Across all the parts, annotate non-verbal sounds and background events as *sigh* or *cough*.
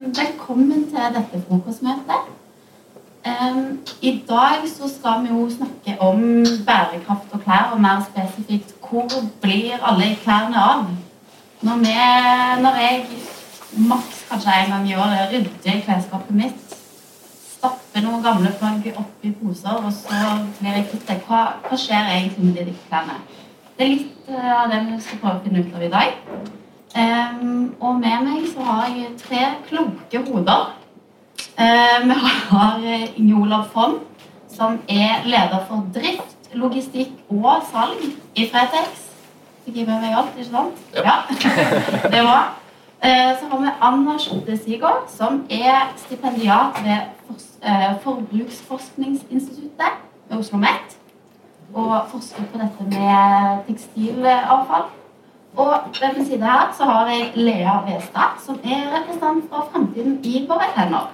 Velkommen til dette frokostmøtet. Um, I dag så skal vi jo snakke om bærekraft og klær, og mer spesifikt hvor blir alle klærne av? Når, vi, når jeg maks kanskje en gang i året rydder klesskapet mitt, stapper noen gamle plagg oppi poser, og så blir jeg kvitt det, hva, hva skjer egentlig med de klærne? Det er litt uh, av det vi skal prøve å finne ut av i dag. Um, og med meg så har jeg tre kloke hoder. Uh, vi har Inge Olav Fonn, som er leder for drift, logistikk og salg i Fretex. Fikk jeg med meg alt, ikke sant? Ja. ja. *laughs* det var. Uh, så har vi Anna Skjotte Sigård, som er stipendiat ved For uh, Forbruksforskningsinstituttet ved Oslo OsloMet. Og forsker på dette med tekstilavfall. Og ved min side her så har jeg Lea Westad, som er representant fra Fremtiden i våre hender.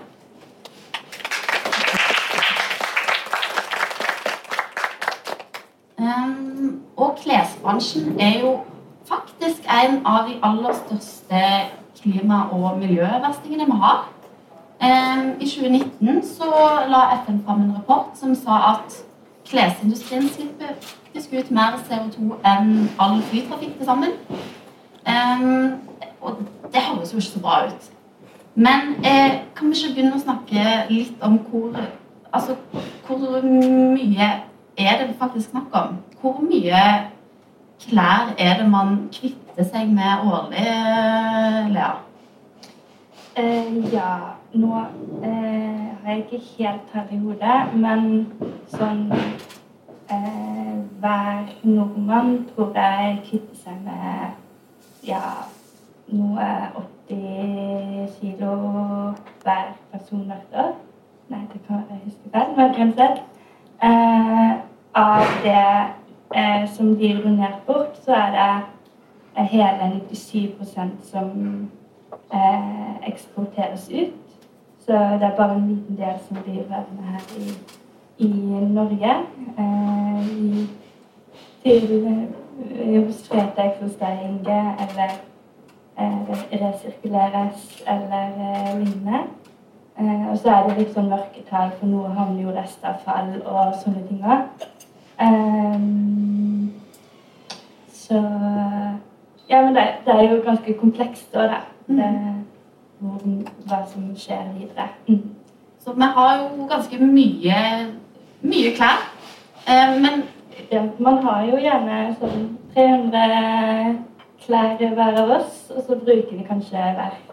Um, og klesbransjen er jo faktisk en av de aller største klima- og miljøverstingene vi har. Um, I 2019 så la FN fram en rapport som sa at klesindustrien slipper faktisk ut mer CO2 enn all flytrafikk til sammen. Um, og det høres jo ikke så bra ut. Men eh, kan vi ikke begynne å snakke litt om hvor Altså, hvor mye er det faktisk snakk om? Hvor mye klær er det man kvitter seg med årlig, Lea? Uh, ja, nå uh, har jeg ikke helt tall i hodet, men sånn Eh, hver nordmann tror jeg kvitter seg med ja, noe 80 kilo hver person hvert år. Nei, det kan jeg huske feil, men uansett. Eh, av det eh, som blir donert bort, så er det eh, hele 97% som eh, eksporteres ut. Så det er bare en liten del som blir værende her i i Norge. Eh, til eh, hos Fretex hos deg, Inge, eller eh, resirkuleres eller lignende. og så er det litt sånn mørketall, for noe havner jo restavfall og sånne ting òg. så Ja, men det, det, er jo ganske komplekst òg, da. Mm. hvor, hva som skjer videre. Mm. Så vi har jo ganske mye mye klær. Eh, men ja, man har jo gjerne sånn 300 klær hver av oss, og så bruker vi kanskje hvert,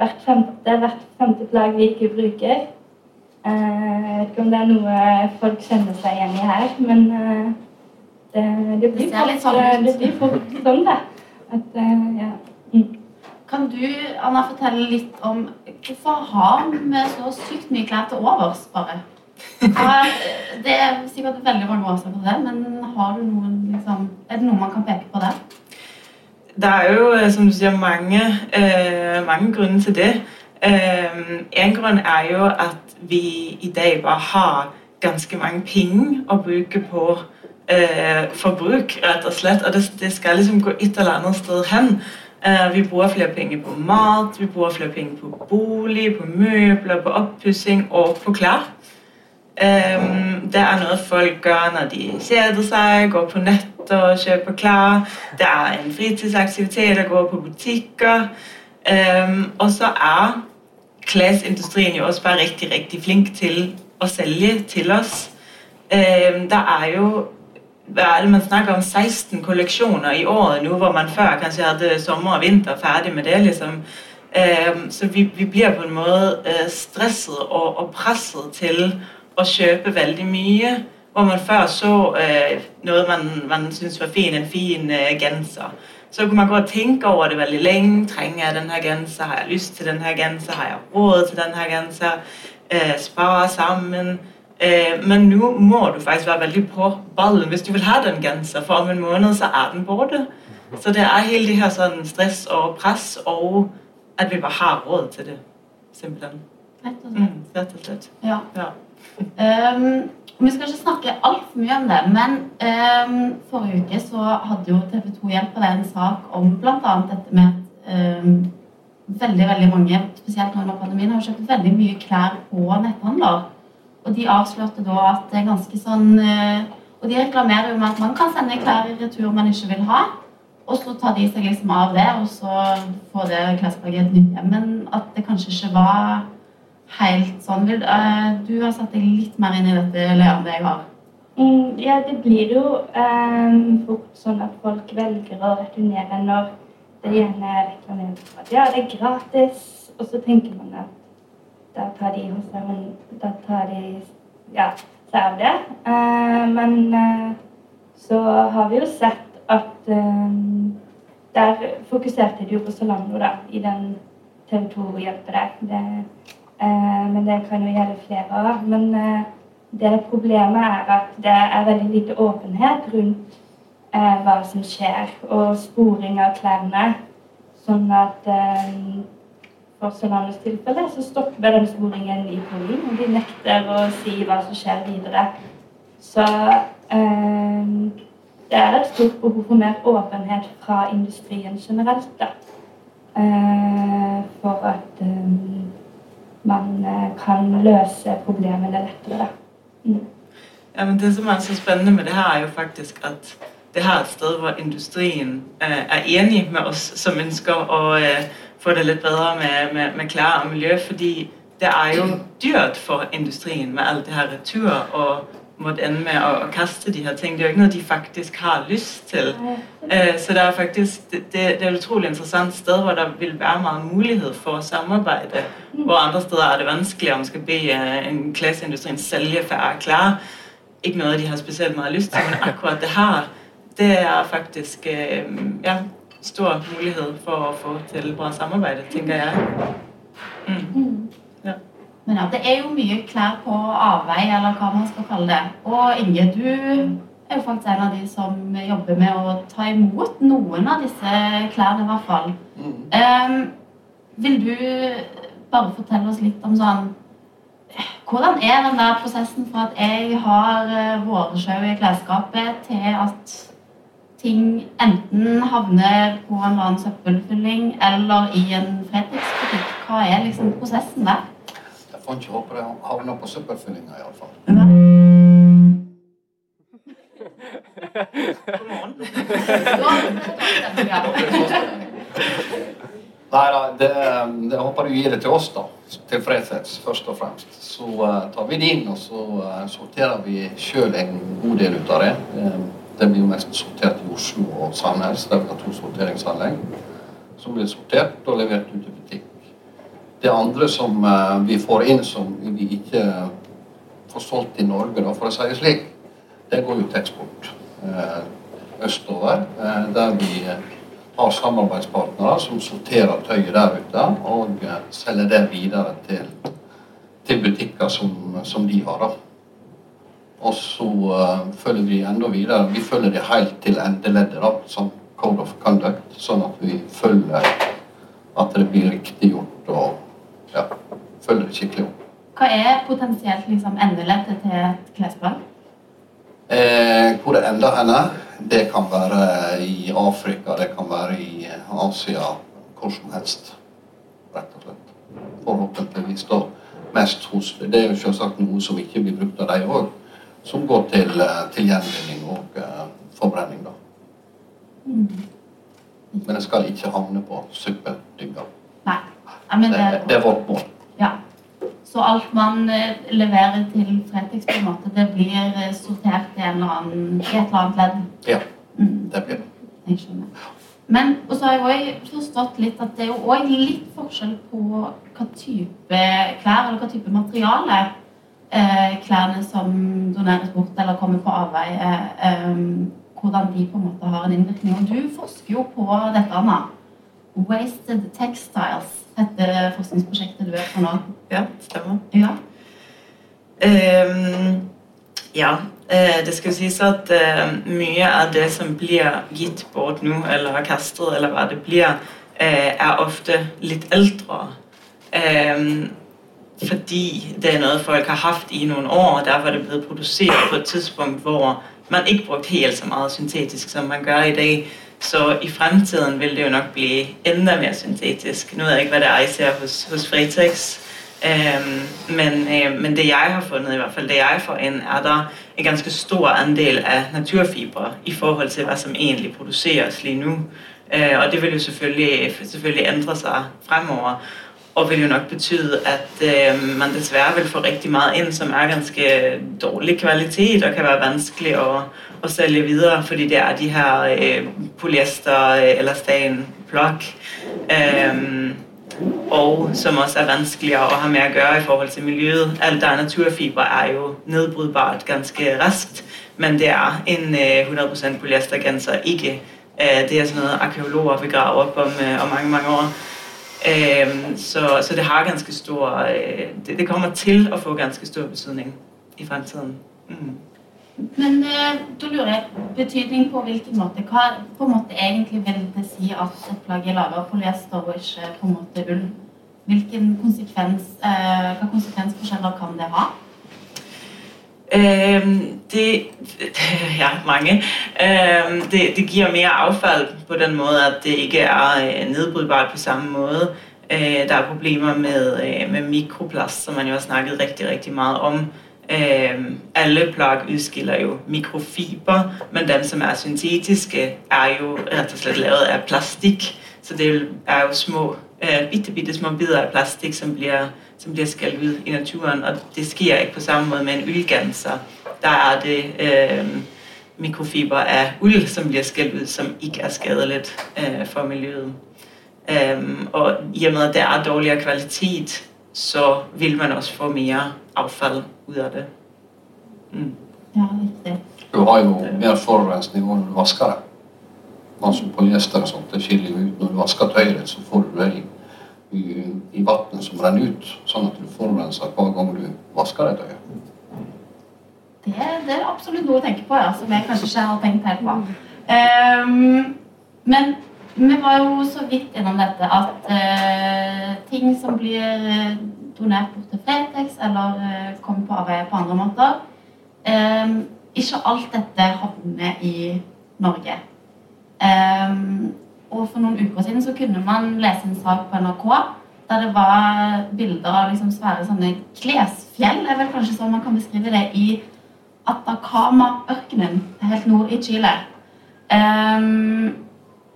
hvert femte, hvert femte plagg vi ikke bruker. Eh, jeg vet ikke om det er noe folk kjenner seg igjen i her, men eh, det, det blir fort sånn, det blir fort sånn, det. At, ja. Mm. Kan du Anna, fortelle litt om hvorfor har vi så sykt mye klær til overs? bare? Det er sikkert veldig mange årsaker til det, men har du noen, liksom, er det noe man kan peke på der? Det er jo, eh, som du sier, mange, eh, mange grunner til det. Eh, en grunn er jo at vi i dag bare har ganske mange penger å bruke på eh, forbruk, rett og slett. Og det, det, skal liksom gå et eller annet sted hen. Eh, vi bruker flere penger på mat, vi bruker flere penger på bolig, på møbler, på oppussing og på klær. Um, det er noe folk gjør når de kjeder seg, går på nettet og kjøper klær. Det er en fritidsaktivitet å gå på butikker. Um, og så er klesindustrien jo også bare riktig, riktig flink til å selge til oss. Um, det er jo man snakker om 16 kolleksjoner i året nå, hvor man før kanskje hadde sommer og vinter ferdig med det. liksom. så vi, vi, blir på en måte uh, stresset og, og presset til å kjøpe veldig mye. Hvor man før så eh, noe man, man syntes var fin, en fin eh, genser. Så kunne man gå og tenke over det veldig lenge. Trenger jeg denne genser? Har jeg lyst til denne genser? Har jeg råd til denne genser? Eh, spare sammen. Eh, men nå må du faktisk være veldig på ballen hvis du vil ha den genseren, for om en måned så er den borte. Så det er hele det her sånn stress og press, og at vi bare har råd til det. Simpelthen. Rett og slett. Mm, rett og slett. Ja. ja. Um, vi skal ikke snakke altfor mye om det, men um, forrige uke så hadde jo TV 2 hjelp av en sak om bl.a. dette med um, veldig veldig mange, spesielt nå under pandemien, har kjøpt veldig mye klær på netthandler. Og de avslørte da at det er ganske sånn uh, Og de reklamerer jo med at man kan sende klær i retur man ikke vil ha. Og så tar de seg liksom av det, og så får det klesplagget et nytt hjem. Men at det kanskje ikke var helt sånn. Vil, eh, du har satt deg litt mer inn i dette, Lea, enn jeg har. Mm, ja, det blir jo eh, fort sånn at folk velger å returnere når det gjerne reklamerer for at ja, det er gratis, og så tenker man at da tar de hos seg Da tar de ja, seg av det. Eh, men eh, så har vi jo sett at eh, der fokuserte de jo på Solano da, i den TV 2 hjelper deg. Det, men det kan jo gjelde flere år. Men eh, det problemet er at det er veldig lite åpenhet rundt eh, hva som skjer, og sporing av klærne. Sånn at eh, for Solanus tilfelle så stopper den sporingen i Polen, og de nekter å si hva som skjer videre. Så eh, det er et stort behov for mer åpenhet fra industrien generelt, da. Eh, for at eh, man eh, kan løse problemene lettere, Mm. Ja, men Det som er så spennende med det her, er jo faktisk at det her er et sted hvor industrien eh, er enig med oss som ønsker å eh, få det litt bedre med, med, med, klær og miljø. Fordi det er jo dyrt for industrien med alt det her retur og måtte ende med å, å, kaste de her ting. Det er jo ikke noe de faktisk har lyst til. Eh, så det er faktisk det, det, er et utrolig interessant sted hvor det vil være mye mulighet for å samarbeide. Hvor andre steder er det vanskelig om man skal be eh, en klesindustrien selge færre klær. Ikke noe de har spesielt mye lyst til, men akkurat det her det er faktisk eh, ja, stor mulighet for å få til bra samarbeid, tenker jeg. Mm. Men ja, det er jo mye klær på avvei, eller hva man skal kalle det. Og Inge, du er jo faktisk en av de som jobber med å ta imot noen av disse klærne, i hvert fall. Mm. Um, vil du bare fortelle oss litt om sånn Hvordan er den der prosessen fra at jeg har eh, våresjau i klesskapet, til at ting enten havner på en eller annen søppelfylling eller i en Fretex-butikk? Hva er liksom prosessen der? Får ikke håpe det havner på søppelfyllinga, iallfall. Nei da, det, det håper du gir det til oss, da. Til Fredsets, først og fremst. Så uh, tar vi det inn, og så uh, sorterer vi sjøl en god del ut av det. Uh, det blir jo mest sortert i Oslo og Sandnes, der vi har to sorteringsanlegg. Som blir sortert og levert ut i butikk. Det andre som eh, vi får inn som vi ikke får solgt i Norge, da, for å si det slik, det går jo til eksport eh, østover. Eh, der vi har samarbeidspartnere som sorterer tøyet der ute og selger det videre til, til butikker som, som, de har. da. Og så følger vi enda videre. Vi følger det helt til endeleddet, da, som Code of Conduct, sånn at vi følger at det blir riktig gjort. og ja, følger det skikkelig opp. Hva er potensielt liksom, endelettet til et klesplagg? Eh, hvor det ender henne, det kan være i Afrika, det kan være i Asia, hvor som helst. Rett og slett. Forhåpentligvis da mest hos Det er jo selvsagt noe som ikke blir brukt av dem òg, som går til, eh, til gjenvinning og uh, forbrenning, da. Mm. Men det skal ikke havne på søppeldynga. Ja, det, det, det, er vårt mål. Ja. Så alt man eh, leverer til Fretex, på en måte, det blir eh, sortert i, annen, i et eller annet ledd? Ja, mm. det blir det. Jeg skjønner. Men så har jeg òg forstått litt at det er jo òg litt forskjell på hva type klær eller hva type materiale eh, klærne som doneres bort eller kommer på avveie, eh, hvordan de på en måte har en innvirkning. Og du forsker jo på dette, Anna. Wasted Textiles heter forskningsprosjektet du er på nå. Ja, stemmer. Ja. Um, ja. Uh, det skal sies at uh, mye av det som blir gitt bort nå, eller kastet, eller hva det blir, uh, er ofte litt eldre. Um, fordi det er noe folk har hatt i noen år, og derfor er det blitt produsert på et tidspunkt hvor man ikke brukte helt så mye syntetisk som man gjør i dag. Så i fremtiden vil det jo nok bli enda mer syntetisk. Nå vet jeg ikke hva det er jeg ser hos, hos Fretex, um, men, uh, men, det jeg har funnet, i hvert fall det jeg får inn, er der en ganske stor andel av naturfibre i forhold til hva som egentlig produseres lige nå. Uh, og det vil jo selvfølgelig, selvfølgelig endre seg fremover og vil jo nok betyde at øh, man dessverre vil få riktig mye inn som er ganske dårlig kvalitet og kan være vanskelig å, å selge videre, fordi det er de her øh, polyester øh, eller stan plug, øh, og som også er vanskeligere å ha med å gjøre i forhold til miljøet. Alt der naturfiber er jo nedbrydbart ganske raskt, men det er en øh, 100% polyestergenser ikke. Øh, det er sådan noget arkeologer vil grave op om, øh, om mange, mange år. Ehm, så, så, det har ganske stor øh, det, det, kommer til å få ganske stor betydning i fremtiden. Mm. Men eh, da lurer jeg betydning på hvilken måte. Hva på en måte egentlig vil det si at et plagg er laga av polyester og ikke på en måte ull? Hvilken konsekvens, eh, hva konsekvensforskjeller kan det ha? Eh, det, *laughs* ja, mange. Eh, det, det, gir mer avfall på den måten at det ikke er nedbrytbart på samme måte. Eh, der er problemer med, øh, med mikroplast, som man jo har snakket riktig, riktig meget om. Alle plagg utskiller jo mikrofiber, men dem som er syntetiske, er jo rett og slett lavet av plastikk. Så det er jo små, øh, bitte, bitte små bidder av plastikk som blir som bliver skældt ud i naturen, og det skjer ikke på samme måte med en ullgenser. Der er det eh, mikrofiber av uld, som blir skældt ut, som ikke er skadelig eh, for miljøet. Eh, og i og med at det er dårligere kvalitet, så vil man også få mere affald ut av det. Mm. Ja, riktig. Du har jo mer forurensning når du vasker det. Altså polyester og sånt, det skiller jo ut. Når du vasker tøyet, så får du det i i, i vannet som renner ut, sånn at du forurenser hver gang du vasker det tøyet. Det, det, er absolutt noe å tenke på, ja, som jeg kanskje ikke har tenkt helt på. Um, men vi var jo så vidt innom dette at uh, ting som blir donert bort til Fretex eller uh, kommer på avveie på andre måter um, Ikke alt dette havner i Norge. Um, og for noen uker siden så kunne man lese en sak på NRK der det var bilder av liksom svære sånne klesfjell, er vel kanskje sånn man kan beskrive det, i Atacama-ørkenen helt nord i Chile. Um,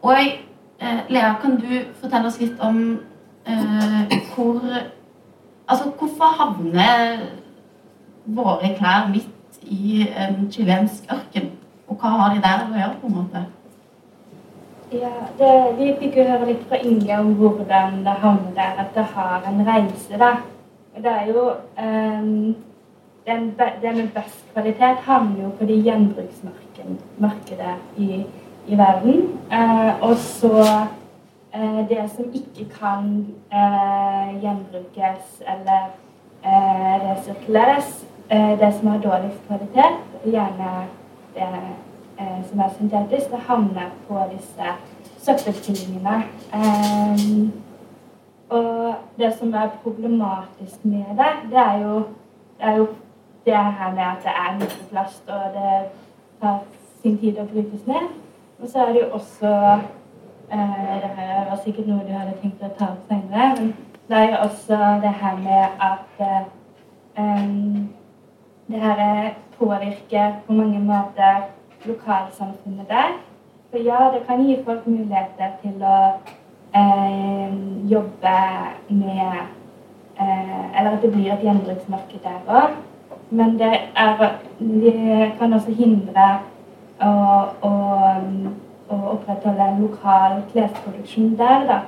og uh, Lea, kan du fortelle oss litt om uh, hvor Altså, hvorfor havner våre klær midt i en chilensk ørken? Og hva har de der å gjøre, på en måte? Ja, det, Vi fikk jo høre litt fra Inge om hvordan det havner der, at det har en reise. da. Og Det er jo um, den, Det med best kvalitet havner jo på de gjenbruksmarkedet i, i verden. Uh, og så uh, det som ikke kan uh, gjenbrukes eller resirkuleres, det som har dårligst kvalitet, gjerne det eh, som er syntetisk, det havner på disse søppelstillingene. Eh, og det som er problematisk med det, det er jo det, er jo det her med at det er mikroplast, og det tar sin tid å brytes ned. Og så er det jo også eh, Det her var sikkert noe du hadde tenkt å ta opp senere, men det er jo også det her med at eh, det her påvirker på mange måter lokalsamfunnet der. For ja, det kan gi folk muligheter til å eh, jobbe med eh, Eller at det blir et gjenbruksmarked der òg. Men det, er, det kan også hindre å, å, å, opprettholde en lokal klesproduksjon der, da.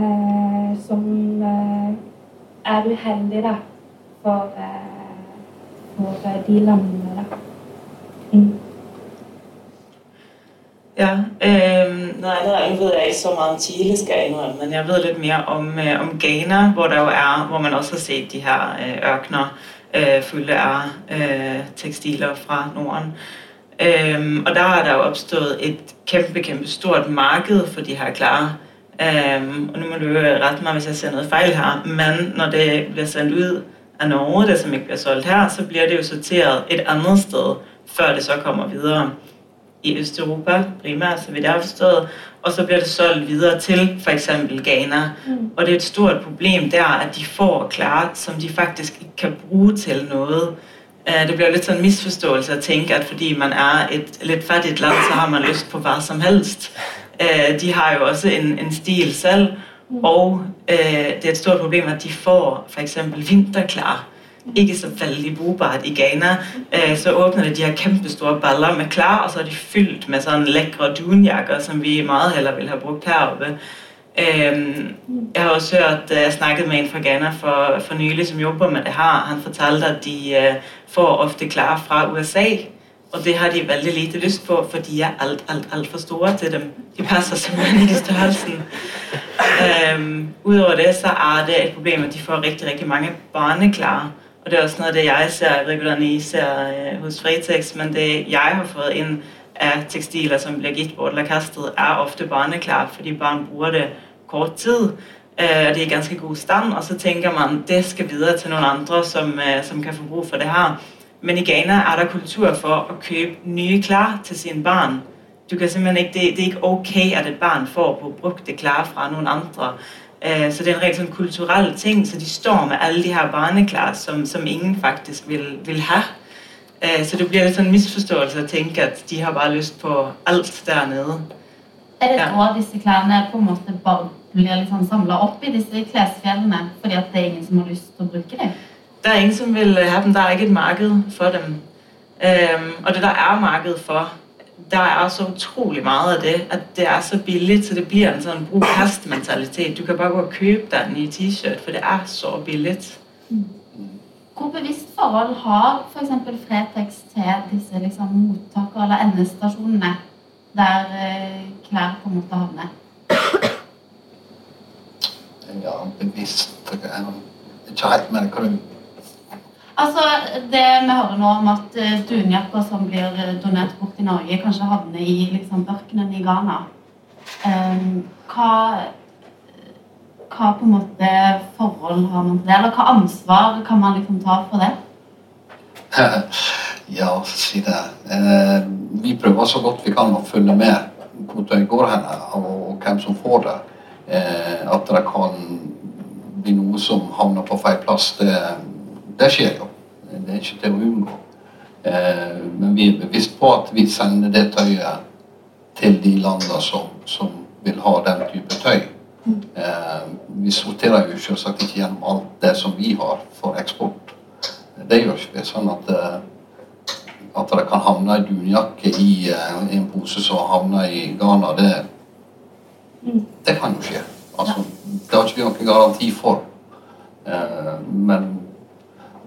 Eh, som eh, er uheldig, da, for, eh, for de landene, da. Mm. Ja, øh, noget andet jeg ved jeg ikke så meget om Chile, skal jeg indrømme, men jeg ved lidt mere om, øh, om Ghana, hvor der jo er, hvor man også har set de her øh, ørkner øh, fulde af øh, tekstiler fra Norden. Øhm, og der er der jo opstået et kæmpe, kæmpe stort marked for de her klare. Øhm, og nu må du jo rette mig, hvis jeg ser noget fejl her, men når det bliver sendt ud af Norge, det som ikke bliver solgt her, så bliver det jo sorteret et andet sted, før det så kommer videre. i Østeuropa primært, så vidt jeg har forstået, og så bliver det solgt videre til for eksempel Ghana. Mm. Og det er et stort problem der, at de får klart, som de faktisk ikke kan bruge til noget. Eh, Det blir litt sånn misforståelse å tenke at fordi man er et litt fattig land, så har man lyst på hva som helst. Eh, De har jo også en, en stil selv, og eh, det er et stort problem, at de får eksempel vinterklær. Ikke så veldig brukbart i Ghana. Så åpner de de her kjempestore baller med klær, og så er de fylt med sånne lekre dunjakker, som vi meget heller ville ha brugt heroppe. oppe. jeg har også hørt, øh, jeg snakket med en fra Ghana for, for nylig, som jobber med det her. Han fortalte, at de øh, får ofte klær fra USA, og det har de veldig lite lyst på, for de er alt, alt, altfor store til dem. De passer simpelthen i størrelsen. Um, Udover det, så er det et problem, at de får rigtig, rigtig mange barneklær. Og det er også noget det, jeg ser, jeg ved ikke, hvordan I ser øh, hos Fretex, men det, jeg har fået ind af tekstiler, som bliver gitt bort eller kastet, er ofte barneklær, fordi barn bruger det kort tid. Øh, og det er i ganske god stand, og så tænker man, det skal videre til noen andre, som, øh, som kan få brug for det her. Men i Ghana er der kultur for å købe nye klær til sine barn. Du kan simpelthen ikke, det, det er ikke ok at et barn får på brugte klær fra noen andre. Øh, Så det er en rent sånn kulturell ting, så de står med alle de her barneklær, som, som ingen faktisk vil, vil ha. Så det blir lidt sånn en misforståelse å tenke at de har bare lyst på alt dernede. Er det Ja. da disse klærne på en måte bare blir liksom samla opp i disse klesfjellene fordi at det er ingen som har lyst til å bruke dem? Det er ingen, som vil ha dem. Det er ikke et marked for dem. Um, og det der er marked for, der er så utrolig meget av det, at det er så billigt, så det blir en sånn bruk-kast-mentalitet. Du kan bare gå og kjøpe deg en ny t-shirt, for det er så billigt. Hvor bevisst forhold har f.eks. Fretex til disse liksom, mottakere eller endestasjonene der eh, klær på en måte havner? Bevisst Jeg ikke helt med hva du Altså, Det vi hører nå om at eh, dunjakker som blir eh, donert bort i Norge, kanskje havner i liksom, ørkenen i Ghana. um, hva, hva på en måte forhold har man til det? Eller hva ansvar kan man liksom ta for det? *laughs* Ja, si det. Eh, vi prøver så godt vi kan å følge med hvor det går hen, og, og hvem som får det. Eh, at det kan bli noe som havner på feil plass, det, det skjer jo. Det er ikke til å unngå. Eh, men vi er bevisst på at vi sender det tøyet til de landene som, som vil ha den type tøy. Eh, vi sorterer jo selvsagt ikke gjennom alt det som vi har for eksport. Det gjør ikke vi. Sånn at, eh, at det kan havne ei dunjakke i en pose som havner i Ghana, det, det kan jo skje. Altså, det har ikke vi noen garanti for. Eh, men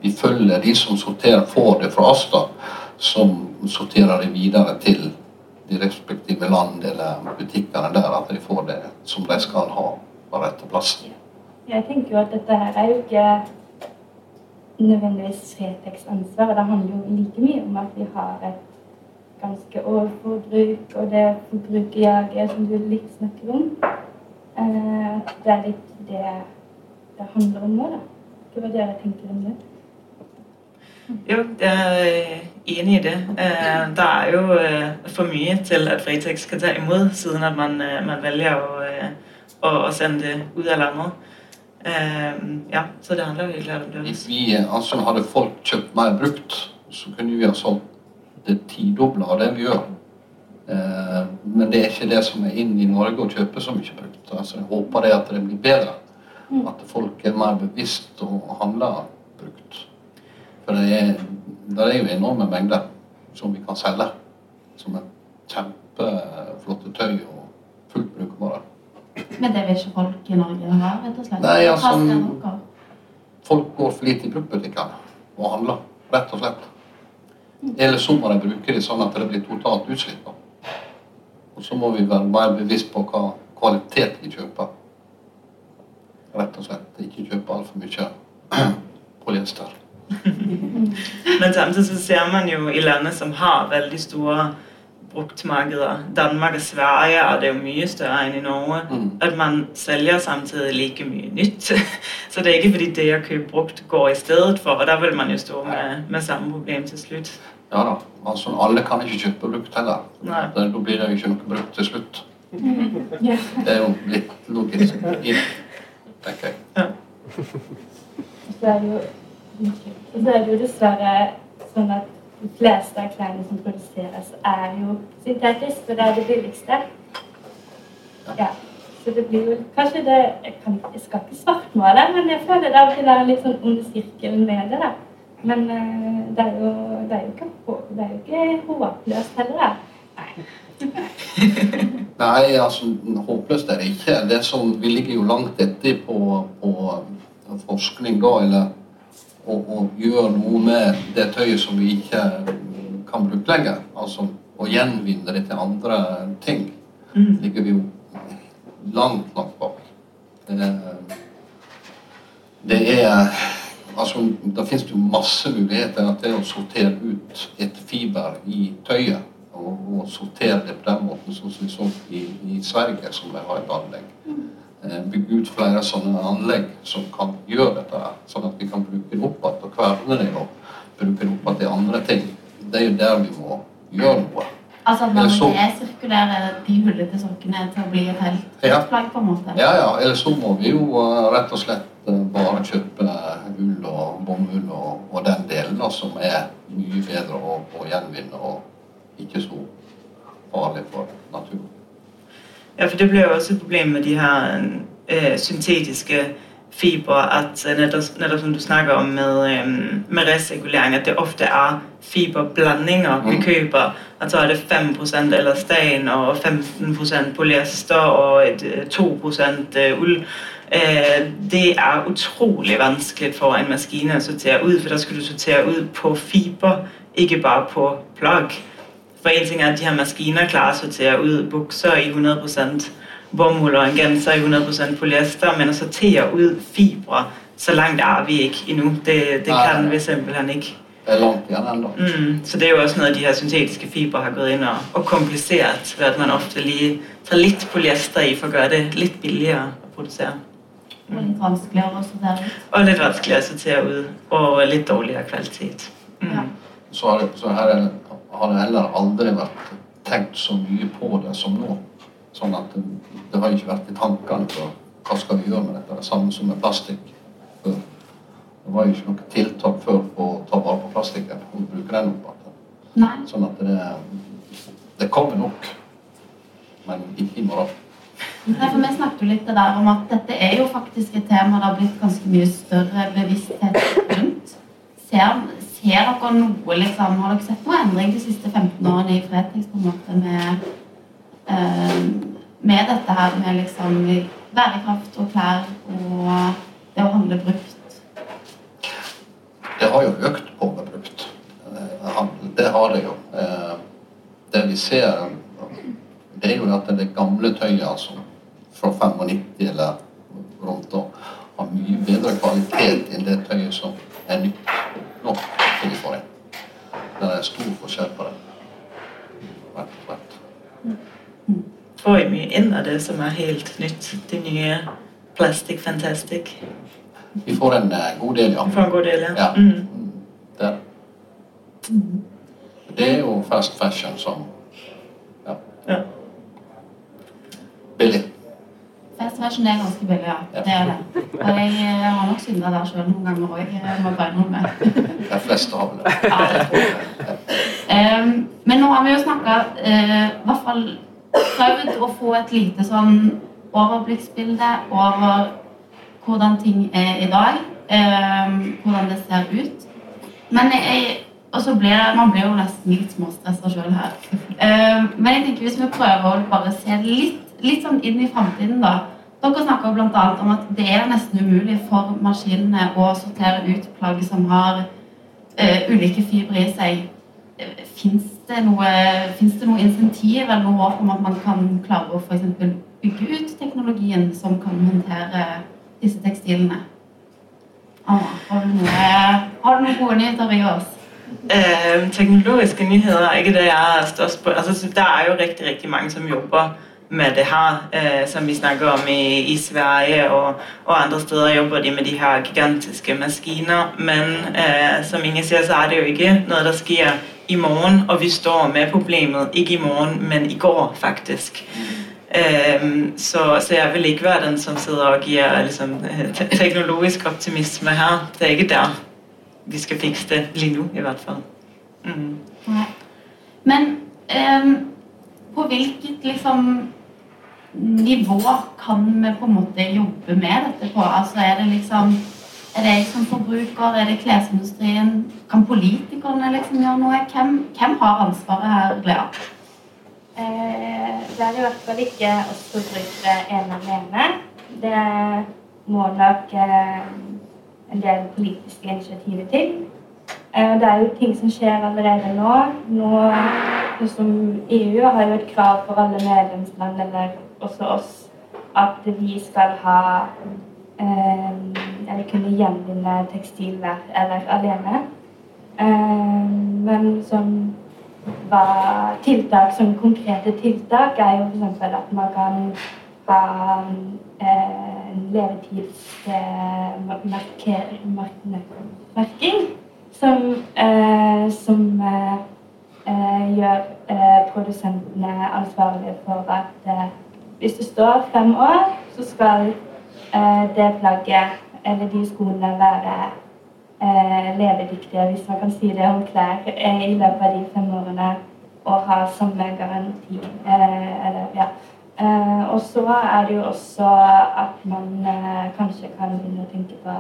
vi følger de som sorterer, får det fra oss, da, som sorterer det videre til de respektive land eller butikkene der, at de får det som de skal ha på rette plass. Jeg tenker jo at dette her er jo ikke nødvendigvis Fretex ansvar. Det handler jo like mye om at vi har et ganske overforbruk, og det forbrukerjaget som du litt snakker om. Eh, at det er litt det det handler om nå, da. Hva dere tenker om det? Jo, jeg er enig i det. Øh, Der er jo øh, for mye til at Fretex kan ta imot, siden at man, man velger å, å, å sende det ut av landet. Ja, så det handler jo klart om det. Hvis vi, altså hadde folk kjøpt mer brukt, så kunne vi ha solgt det tidobla det vi gjør. Eh, men det er ikke det som er inn i Norge å kjøpe så mye brukt. Altså, jeg håper det at det blir bedre. At folk er mer bevisst og handler brukt. For det er, det er jo enorme mengder som vi kan selge. Som er kjempeflotte tøy og fullt brukbare. Men det vil ikke folk i Norge ha, rett og slett? Nei, altså-? Folk går for lite i bruktbutikkene og handler, rett og slett. Eller så må de bruke det sånn at det blir totalt utslitt. Og så må vi være mer bevisst på hva kvalitet vi kjøper. Rett og slett. Ikke kjøpe altfor mye polyester. *laughs* Men samtidig så ser man jo i landet som har veldig store bruktmarkeder. Danmark og Sverige er det jo mye større enn i Norge. Mm. At man selger samtidig like mye nytt. *laughs* Så det er ikke fordi det å kjøpe brukt går i stedet for, og der vil man jo stå med, med samme problem til slutt. Ja da. Altså, alle kan ikke kjøpe brukt heller. Nei. Da blir det jo ikke noe brukt til slutt. *laughs* Det er jo litt logisk, tenker jeg. Så er det jo så er det jo dessverre sånn at de fleste av klærne som produseres, er jo syntetisk, for det er det billigste. Ja. Så det blir jo kanskje det Jeg, kan, jeg skal ikke svartmale, men jeg føler det av og til er en litt sånn ond sirkel med det. da. Men eh, det er jo, det er jo ikke, det er jo ikke håpløst heller. da. *laughs* Nei, altså håpløst er det ikke. Det som, vi ligger jo langt etter på, på forskning da, eller å, å gjøre noe med det tøyet som vi ikke kan bruke lenger. Altså å gjenvinne det til andre ting. Mm. ligger vi jo langt, langt bak. Det, det er Altså, det jo masse muligheter til å sortere ut et fiber i tøyet. Og, og sortere det på den måten, sånn som vi så i, i Sverige, som har et anlegg. Eh, Bygge ut flere sånne anlegg som kan gjøre dette, sånn at vi kan bruke det opp igjen og kverne det og bruke det opp igjen til andre ting. Det er jo der vi må gjøre noe. Altså at man så- resirkulerer de hullete sokkene til å bli et helt Ja. plagg, på en måte. Ja, ja. Eller så må vi jo eh, rett og slett bare kjøpe ull og bomull og, og den delen da, som er mye bedre å, å gjenvinne og ikke så farlig for naturen. Ja, for det blir jo også et problem med de her øh, syntetiske fibre, at nettopp netop, netop som du snakker om med, øh, med resirkulering, at det ofte er fiberblandinger vi Mm. køber, at så er det 5% elastan og 15% polyester og et, øh, 2% øh, uld. Øh, det er utrolig vanskelig for en maskine å sortere ut, for der skal du sortere ut på fiber, ikke bare på plug. For en ting er, at de her maskiner klarer å sortere ut bukser i 100% bomuld og en genser i 100% polyester, men å sortere ut fibre, så langt er vi ikke endnu. Det, det kan vi simpelthen ikke. Det er langt igjen ennå. Mm, så det er jo også noe de her syntetiske fibre har gået inn og, og komplisert ved at man ofte lige tar litt polyester i for å gjøre det litt billigere å producere. Og litt vanskeligere å sortere ut. Og litt vanskeligere å sortere ut, og litt dårligere kvalitet. Mm. Ja. Så, har det, så her er, det- har det heller aldri vært tenkt så mye på det som nå. Sånn at det, det har ikke vært i tankene på hva skal vi gjøre med dette. Det samme som med plastikk. Det var jo ikke noe tiltak før på å ta vare på plastikken og bruke den opp igjen. Sånn at det, det kommer nok, men ikke i morgen. Nei, for Vi snakket jo litt der om at dette er jo faktisk et tema det har blitt ganske mye større bevissthet rundt. Ser, ser dere noe, liksom, Har dere sett noe endring de siste 15 årene i Fretex med, eh, med dette her med liksom bærekraft og klær og det å handle brukt? Det har jo økt på med brukt. Eh. Det har det jo. Eh, Det vi ser, det er jo at det gamle tøyet, altså fra 95 eller rundt da, har mye bedre kvalitet enn det tøyet som er nytt nå. til vi får inn. Det er stor forskjell på det. Rett og slett. Får vi mye inn av det, som er helt nytt? De nye Plastic Fantastic? Vi får en eh, god del, ja. Vi får en god del, ja. Ja. Mm. Mm. Det er jo fast fashion som ja, ja. billig. Fast fashion er ganske billig, ja. Det er det. Og jeg eh, har nok synda der sjøl noen ganger òg, må jeg bare innrømme. De fleste har vel det. Ja, det. Ehm, men nå har vi jo snakka eh, i hvert fall prøvd å få et lite sånn overblikksbilde over hvordan ting er i dag. ehm, hvordan det ser ut. Men jeg, og så blir det, man blir jo nesten litt småstressa sjøl her. *laughs* Ehm, men jeg tenker hvis vi prøver å bare se litt, litt sånn inn i framtiden, da. Dere snakker bl.a. om at det er nesten umulig for maskinene å sortere ut plagg som har uh, ulike fibre i seg. Fins det, noe, noe insentiv eller noe håp om at man kan klare å for eksempel bygge ut teknologien som kan håndtere disse tekstilene? Anna, har du, noe, har du noen gode nyheter i oss? Eh, teknologiske nyheter er ikke det, jeg er størst på. Altså, det er jo riktig, riktig mange, som jobber med det her, eh, som vi snakker om i, i Sverige og, og, andre steder jobber de med de her gigantiske maskiner. Men eh, som ingen sier, så er det jo ikke noe der skjer i morgen, og vi står med problemet ikke i morgen, men i går, faktisk. Um, så, så, jeg vil ikke være den som sitter og gir liksom, teknologisk optimisme her. Det er ikke der vi skal fikse det lige nå, i hvert fall. Mm. Men um, på hvilket liksom, nivå kan vi på en måte jobbe med dette på? Altså Er det liksom er det jeg som forbruker? Er det klesindustrien? Kan politikerne liksom gjøre noe? Hvem, hvem har ansvaret her, Lea? Eh, det er i hvert fall ikke oss forbrukere ene alene. Det må nok eh, en del politiske initiativer til. Eh, det er jo ting som skjer allerede nå. nå som EU har jo et krav for alle medlemsland, eller også oss, at vi skal ha eller eh, kunne gjenvinne tekstilvær eller alene. Um, men som var tiltak, som konkrete tiltak, er jo f.eks. at man kan ha eh, en levetidsmerking som, som gjør produsentene ansvarlige for at hvis det står fem år, så skal Eh, det plagget eller de skoene være eh, levedyktige, hvis man kan si det om klær, eh, i løpet av de fem årene og ha samme garanti. eller, ja. og så er det jo også at man kanskje kan begynne å tenke på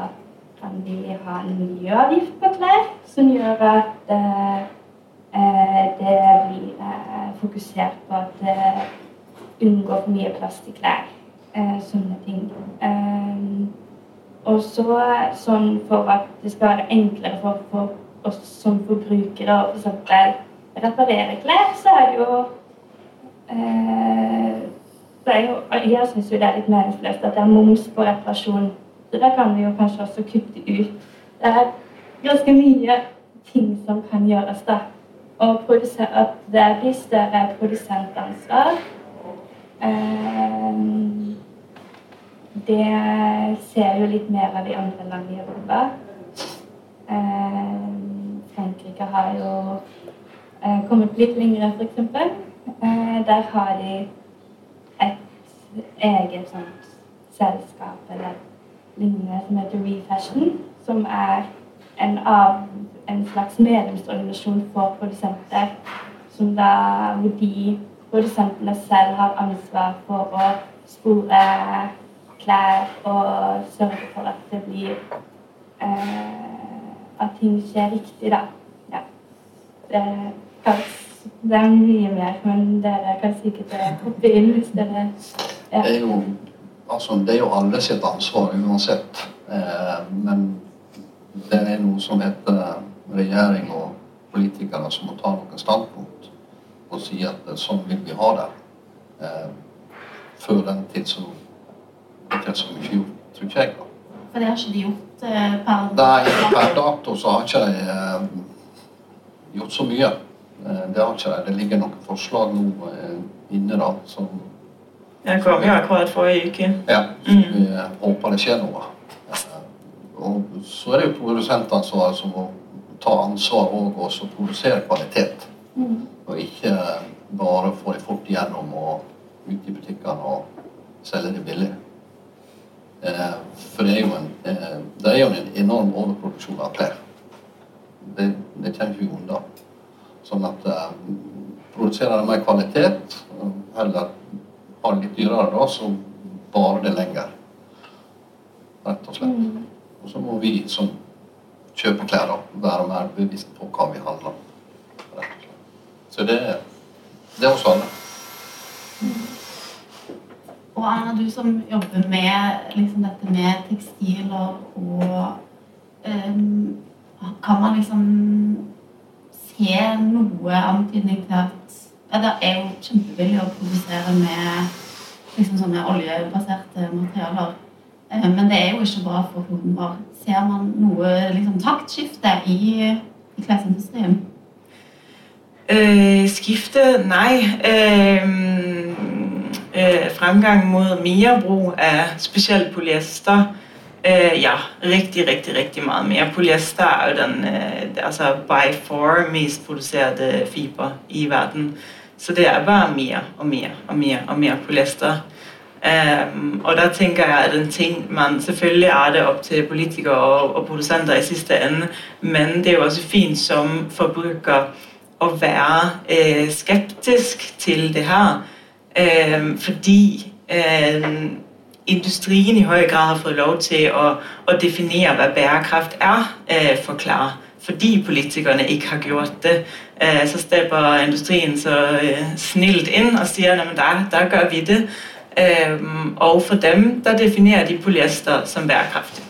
kan vi ha en miljøavgift på klær som gjør at det blir fokusert på at det unngår for mye plast i klær eh, sånne ting. Eh, og så sånn for at det skal være enklere for, for oss som forbrukere å f.eks. reparere klær, så er det jo eh, det er jo, Jeg syns jo det er litt meningsløst at det er moms på reparasjon. Så da kan vi jo kanskje også kutte ut. Det er ganske mye ting som kan gjøres, da. Og at det blir større produsentansvar. Um, det ser jo litt mer av i andre land i Europa. Eh, Frankrike har jo eh, kommet litt lenger, f.eks. Eh, der har de et eget sånt selskap eller lignende som heter Refashion, som er en, av, en slags medlemsorganisasjon for produsenter. Som da, hvor de produsentene selv har ansvar for å spore klær og sørge for at det blir eh, At ting skjer riktig, da. Ja. Det, det, er mye mer, men dere kan sikkert hoppe inn hvis dere ja. det, er jo, altså, det er jo alle sitt ansvar uansett. Eh, men det er noe som heter regjering og politikere som må ta noen standpunkt og si at sånn vil vi ha det. Eh, før den tid så ikke så mye gjort, tror ikke jeg. For det har ikke de gjort eh, per Nei, per dato så har ikke de eh, gjort så mye. Eh, det har ikke de. Det ligger noen forslag nå eh, inne da som Ja, kom jo akkurat forrige uke. Ja, så mm. vi eh, håper det skjer noe. Eh, og så er det jo produsentansvaret som må ta ansvar og også produsere kvalitet. Mm. Og ikke bare få det fort igjennom og ut i butikkene og selge det billig. Eh, for det er, jo en, eh, det er jo en enorm overproduksjon av klær. Det, det kommer ikke unna. Sånn at uh, produserer det mer kvalitet, heller har det litt dyrere, da, så varer det lenger. Rett og slett. Mm. Og så må vi som kjøper klær, være mer bevisst på hva vi handler. Så det, det er oss alle. Mm. Og Anna, du som jobber med liksom, dette med tekstiler og um, Kan man liksom se noe antydning til at ja, Det er jo kjempevillig å produsere med liksom, sånne oljebaserte materialer. Um, men det er jo ikke bra for hoden vår. Ser man noe liksom, taktskifte i, i klesindustrien? Uh, skifte? Nei. Øh, øh, fremgang mot mere brug av spesielt polyester. Øh, ja, riktig, riktig, riktig meget mere. Polyester er jo den øh, altså by far mest produserte fiber i verden. Så det er bare mer og mer og mer og mer polyester. Um, og der tænker jeg at en ting man Selvfølgelig er det opp til politikere og, og, produsenter i siste ende, men det er jo også fint som forbruker å være eh, skeptisk til det her. Eh, fordi eh, industrien i høy grad har fått lov til å, å definere hva bærekraft er for klar. Fordi politikerne ikke har gjort det, så stepper industrien så snilt inn og sier at da, da gjør vi det. Og for dem der definerer de polyester som bærekraftig.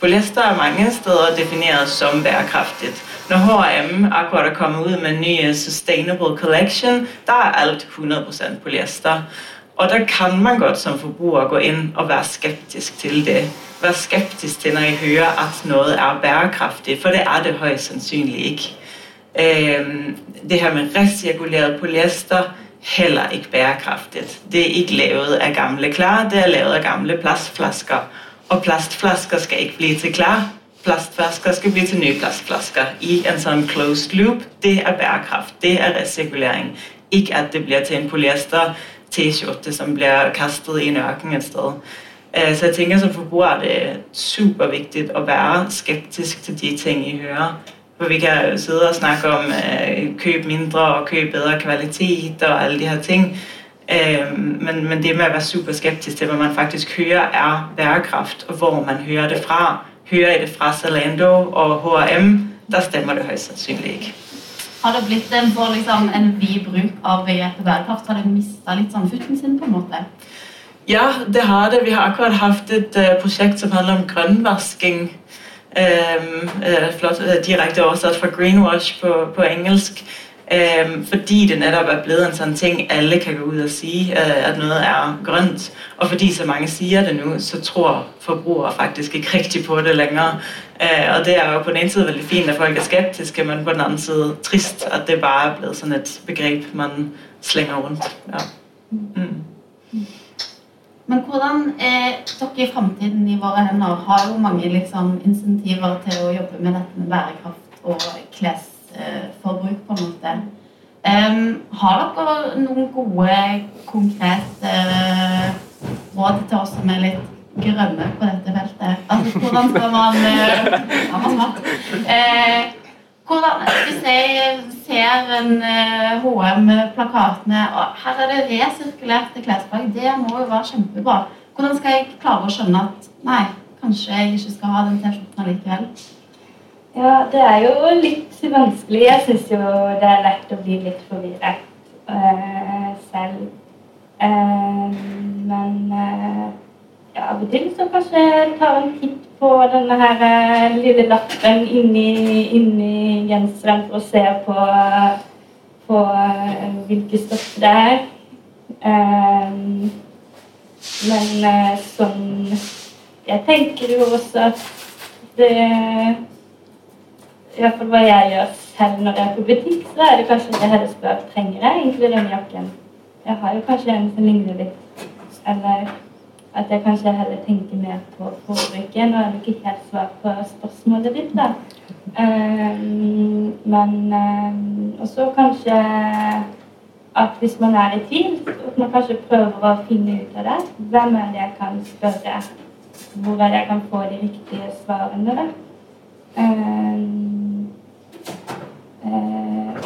Polyester er mange steder definert som bærekraftigt. Når H&M akkurat er kommet ut med en ny Sustainable Collection, der er alt 100% polyester. Og der kan man godt som forbruger gå inn og være skeptisk til det. Være skeptisk til, når jeg hører, at noe er bærekraftig, for det er det højst sannsynlig ikke. Det her med resirkulert polyester, heller ikke bærekraftig. Det er ikke laget av gamle klær, det er laget av gamle plastflasker. Og plastflasker skal ikke bli til klær. Plastflasker skal bli til nye plastflasker i en sånn closed loop. Det er bærekraft. Det er resirkulering. Ikke at det blir til en polyester T-skjorte som blir kastet i en ørken et sted. Eh, så jeg tenker som forbruker er det superviktig å være skeptisk til de ting I hører. For vi kan sidde og snakke om kjøp mindre og kjøp bedre kvalitet og alle de her ting. Øh, men, men, det med å være super skeptisk til hva man faktisk hører er bærekraft, og hvor man hører det fra. Hører jeg det fra Zalando og H&M, da stemmer det høyst sannsynlig ikke. Har det blitt en, for liksom, en vid bruk av begrepet bærekraft? Har det mista litt sånn futten sin? på en måte? Ja, det har det. Vi har akkurat hatt et uh, prosjekt som handler om grønnvasking Um, uh, flott, uh, direkte oversatt fra greenwash på, på engelsk. Um, fordi det nettopp er blevet en sånn ting alle kan gå ut og si øh, at noe er grønt. Og fordi så mange sier det nå, så tror forbrugere faktisk ikke riktig på det lenger. Øh, og det er jo på den ene side veldig fint at folk er skeptiske, men på den andre side trist at det bare er blevet sådan et begrep man slenger rundt. Ja. Mm. Men hvordan er dere i fremtiden i våre hender har jo mange liksom, insentiver til å jobbe med dette med bærekraft og klesforbruk, på en måte. Um, har dere noen gode, konkrete uh, råd til oss som er litt grønne på dette feltet? Altså, hvordan skal man uh, ja, man uh, hvordan, Hvis jeg ser en HM-plakatene og Her er det resirkulerte klesplagg. Det må jo være kjempebra. Hvordan skal jeg klare å skjønne at nei, kanskje jeg ikke skal ha den T-skjorten likevel? Ja, det er jo litt vanskelig. Jeg syns jo det er lett å bli litt forvirret uh, selv. Uh, men uh, ja, av og til så kanskje tar en titt på denne her lille lappen inni, inni genseren for å se på, på uh, hvilke stoffer det er. Um, men sånn Jeg tenker jo også at det I hvert fall hva jeg gjør selv når jeg er på butikk, så er det kanskje at jeg heller spør trenger jeg egentlig den jakken. Jeg har jo kanskje en som ligner litt. Eller at jeg kanskje heller tenker mer på forbruket. Nå er det ikke helt svar på spørsmålet ditt, da. Um, men um, også kanskje at hvis man er i tvil, at man kanskje prøver å finne ut av det. Hvem er det jeg kan spørre? Hvor er det jeg kan få de riktige svarene? da? Um,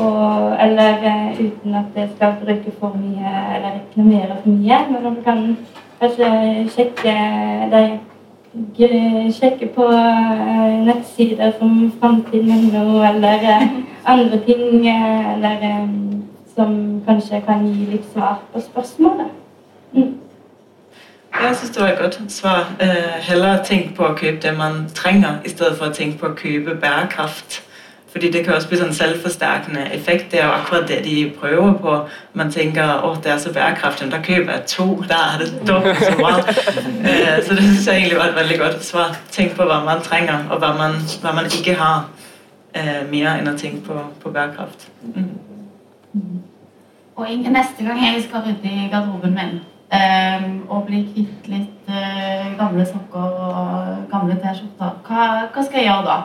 og, eller uh, uten at det skal bruke for mye eller reklamere for mye. Men du kan Kanskje sjekke, sjekke på eh, nettsider som Framtiden.no eller eh, andre ting eh, eller, som kanskje kan gi litt svar på spørsmålet. Mm. Jeg syns det var et godt svar. heller tenk på å kjøpe det man trenger, i stedet for å tenke på å kjøpe bærekraft. Fordi det kan også bli sånn selvforsterkende effekt. Det er jo akkurat det de prøver på. Man tenker at det er så bærekraftig, men da kjøper jeg to. Da er det dobbelt så bra. *laughs* Eh, så det syns jeg egentlig var et veldig godt svar. Tenk på hva man trenger, og hva man, hva man ikke har. Eh, mer enn å tenke på, på bærekraft. Mm. Og neste gang jeg skal rydde i garderoben min, Um, og bli kvitt litt uh, gamle sokker og gamle T-skjorter. Hva, hva skal jeg gjøre da?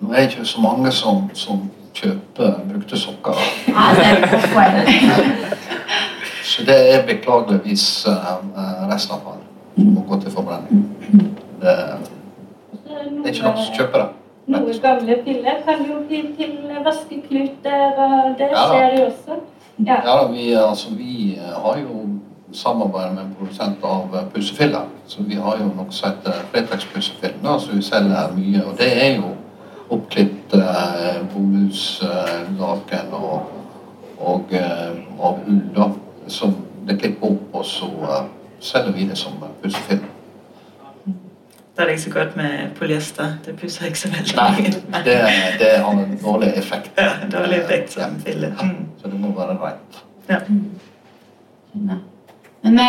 Nå er det ikke så mange som, som kjøper brukte sokker. Nei, det er et godt poeng. *laughs* Så det er beklageligvis uh, restavfall som må gå til forbrenning. Det, det er ikke noen som kjøper det. Noen gamle piller kan jo bli til vaskekluter, og det skjer jo også. Ja. Ja, vi, altså, vi har jo samarbeid med en produsent av eh, pussefiller. Så vi har jo noe som heter Fretex pussefill, som vi selger mye. Og det er jo oppklipt eh, bomullslaken og, og eh, av ull, da. Som det klipper opp, og så eh, selger vi det som pussefilm. Det Da er ikke så godt med polyester. Det pusser ikke så veldig Nei, det, det har en dårlig effekt. *laughs* Ja, dårlig effekt som fille. Mm. Så det må være rent. Skjønner. Men vi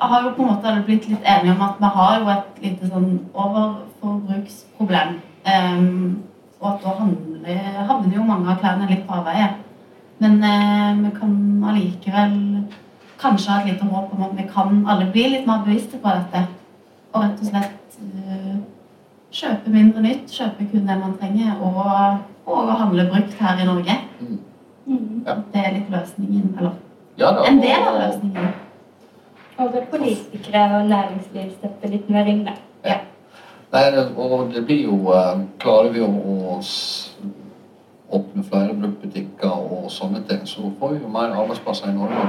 har jo på en måte blitt litt enige om at vi har jo et lite sånn overforbruksproblem. Ehm, og at da havner jo mange av klærne litt på avveie. Men eh, vi kan allikevel kanskje ha et lite håp om at vi kan alle bli litt mer bevisste på dette. Og rett og slett eh, kjøpe mindre nytt, kjøpe kun det man trenger, og, og å handle brukt her i Norge. Mm. Mm. Det er litt løsningen, eller Ja, da, en del av løsningen. Og det politikere og næringsliv stepper litt mer inn der. Nei, og det blir jo eh, Klarer vi å, åpne flere bruktbutikker og sånne ting, så får vi jo mer arbeidsplasser i Norge.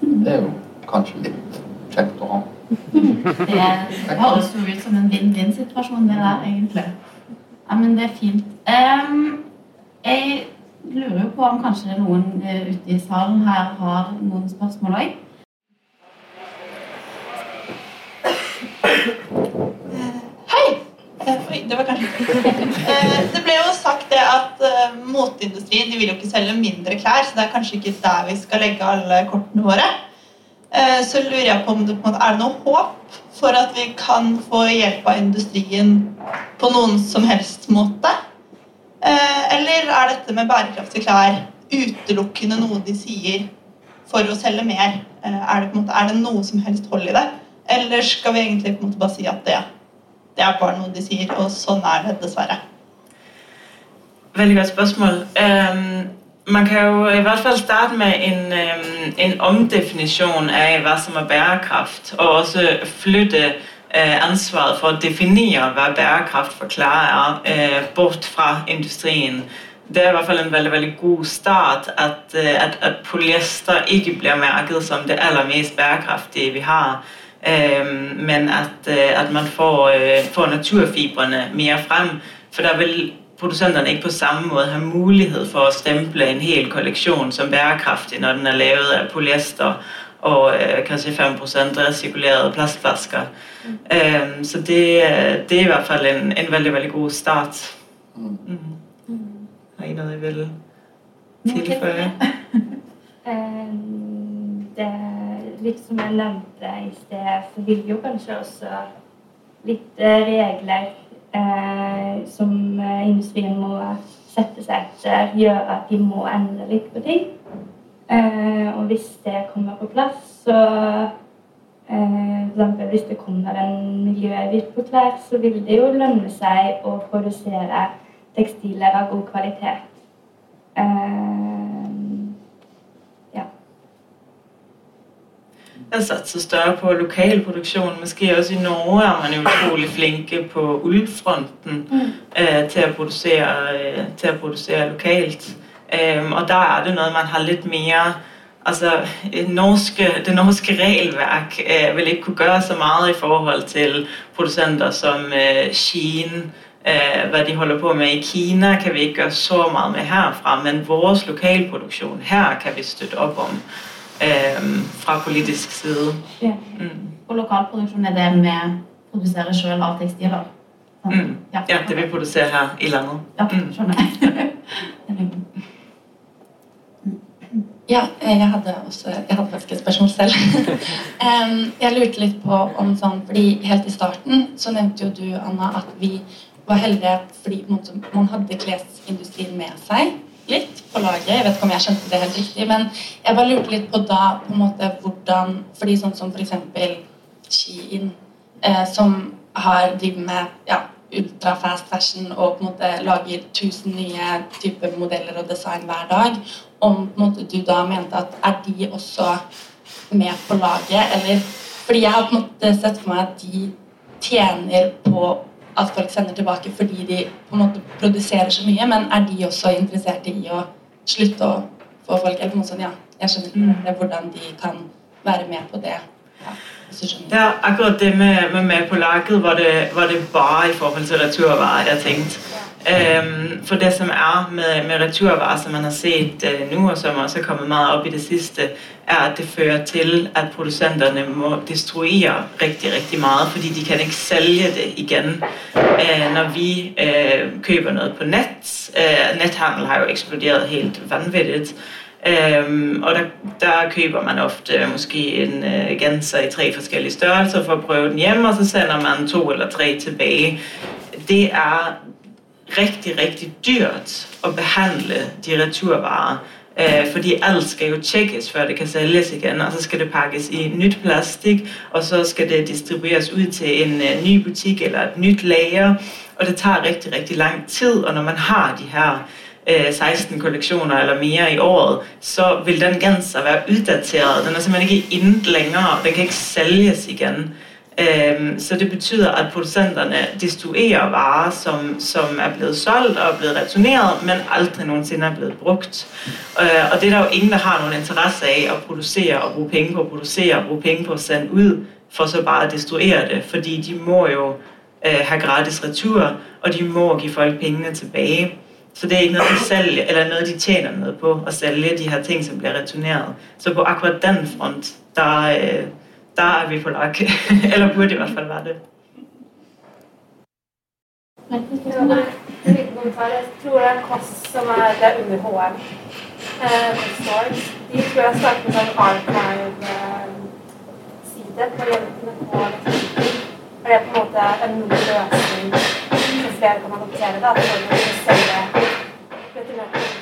Det er jo kanskje litt kjekt å ha. *laughs* Det høres jo ut som en vinn-vinn-situasjon, det der, egentlig. Ja, men det er fint. Um, jeg lurer jo på om kanskje noen eh, ute i salen her har noen spørsmål òg. Det var kanskje Eh, Det ble jo sagt det at eh, moteindustrien de vil jo ikke selge mindre klær, så det er kanskje ikke der vi skal legge alle kortene våre. Eh, Så lurer jeg på om det på en måte er noe håp for at vi kan få hjelp av industrien på noen som helst måte? Eller er dette med bærekraftige klær utelukkende noe de sier for å selge mer? Er det, på en måte, er det noe som helst hold i det? Eller skal vi egentlig på en måte bare si at det, det er bare noe de sier, og sånn er det dessverre? Veldig godt spørsmål. Um, man kan jo i hvert fall starte med en, um, en omdefinisjon av hva som er bærekraft, og også flytte øh, ansvaret for å definere hva bærekraft forklarer, er, øh, bort fra industrien. Det er i hvert fall en veldig, veldig god start at, øh, at, at polyester ikke blir merket som det aller mest bærekraftige vi har. Men at, øh, at man får, øh, får naturfibrene mer frem. For der vil produsenterne ikke på samme måte ha mulighet for å stemple en hel kolleksjon som bærekraftig når den er lavet av polyester og øh, kanskje 5% resirkulerede plastflasker. Øhm, så det, det er i hvert fall en, en veldig, veldig god start. Mm. Mm. Har I noe jeg vil tilføye? Eh, Det, litt som jeg nevnte i sted, så vil jo kanskje også litt eh, regler eh, som eh, industrien må sette seg etter, gjøre at de må endre litt på ting. Eh, og hvis det kommer på plass, så eh, eksempel hvis det kommer en miljøavgift på tvers, så vil det jo lønne seg å produsere tekstiler av god kvalitet. Eh, Jeg satset større på lokalproduksjon. Måske også i Norge er man utrolig flinke på ullfronten øh, til, å produsere, øh, til å produsere lokalt. Øhm, og der er det noe man har litt mer Altså, norske, det norske regelverk eh, vil ikke kunne gjøre så mye i forhold til produsenter som eh, Shein, øh, hva de holder på med i Kina, kan vi ikke gjøre så mye med herfra. Men vår lokalproduksjon her kan vi støtte opp om fra politisk side. Ja. Mm. Og lokalproduksjon er det vi produserer sjøl av tekstiler. Sånn. Mm. Ja, det vi produserer her i landet. Ja, Mm. skjønner jeg. *laughs* Ja, eh, jeg hadde også jeg hadde faktisk et spørsmål selv. *laughs* Jeg lurte litt på om sånn, fordi Helt i starten så nevnte jo du, Anna, at vi var heldige fordi man hadde klesindustrien med seg. Litt på laget. Jeg vet ikke om jeg skjønte det helt riktig, men jeg bare lurte litt på da på en måte hvordan fordi sånn som f.eks. Shein, eh, som har drevet med ja, ultra fast fashion og på en måte lager tusen nye typer modeller og design hver dag, om på en måte du da mente at er de også med på laget, eller Fordi jeg har på en måte sett for meg at de tjener på at folk sender tilbake fordi de på en måte produserer så mye, men er de også interessert i å slutte å få folk eller noe sånt? Ja, jeg skjønner ikke hvordan de kan være med på det. Ja, akkurat det med, med med på laget var det, var det bare i forhold til returvarer jeg tenkte. For det som er med, med returvarer som man har sett eh, nå, og som også er kommet meget opp i det siste, er at det fører til at produsentene må destruere riktig riktig mye, fordi de kan ikke selge det igjen. Eh, når vi eh, kjøper noe på nett Netthandel har jo eksplodert helt vanvittig. Um, og der, der køber man ofte måske en uh, genser i tre forskellige størrelser for å prøve den hjem, og så sender man to eller tre tilbake. Det er riktig, riktig dyrt å behandle de returvarer. Eh, fordi alt skal jo tjekkes før det kan selges igjen. Og så skal det pakkes i nytt plastikk, og så skal det distribueres ut til en eh, ny butikk eller et nytt lager. Og det tar riktig, riktig lang tid. Og når man har de her eh, 16 kolleksjoner eller mer i året, så vil den genser være utdatert. Den er simpelthen ikke inn lenger. Den kan ikke selges igjen. Så det betyder at produsentene destruerer varer som, som er blevet solgt og er blevet returneret, men aldri noensinne er blevet brukt. Øh, Og det er der jo ingen der har noen interesse av å produsere og bruke penger på å produsere og bruke penger på å sende ut, for så bare å destruere det. Fordi de må jo øh, ha gratis retur, og de må gi folk pengene tilbake. Så det er ikke noe de selger, eller noe de tjener noe på å selge de her ting som blir returnert. Så på akkurat den front, der, der er vi på lag. *laughs* eller burde i hvert fall være det. Jeg tror det er Koss som er det er under HM. Eh, De tror jeg startet med sånn archive-side for jentene. For det er på en måte en løsning som flere kan adoptere det. At folk kan selge returnerte.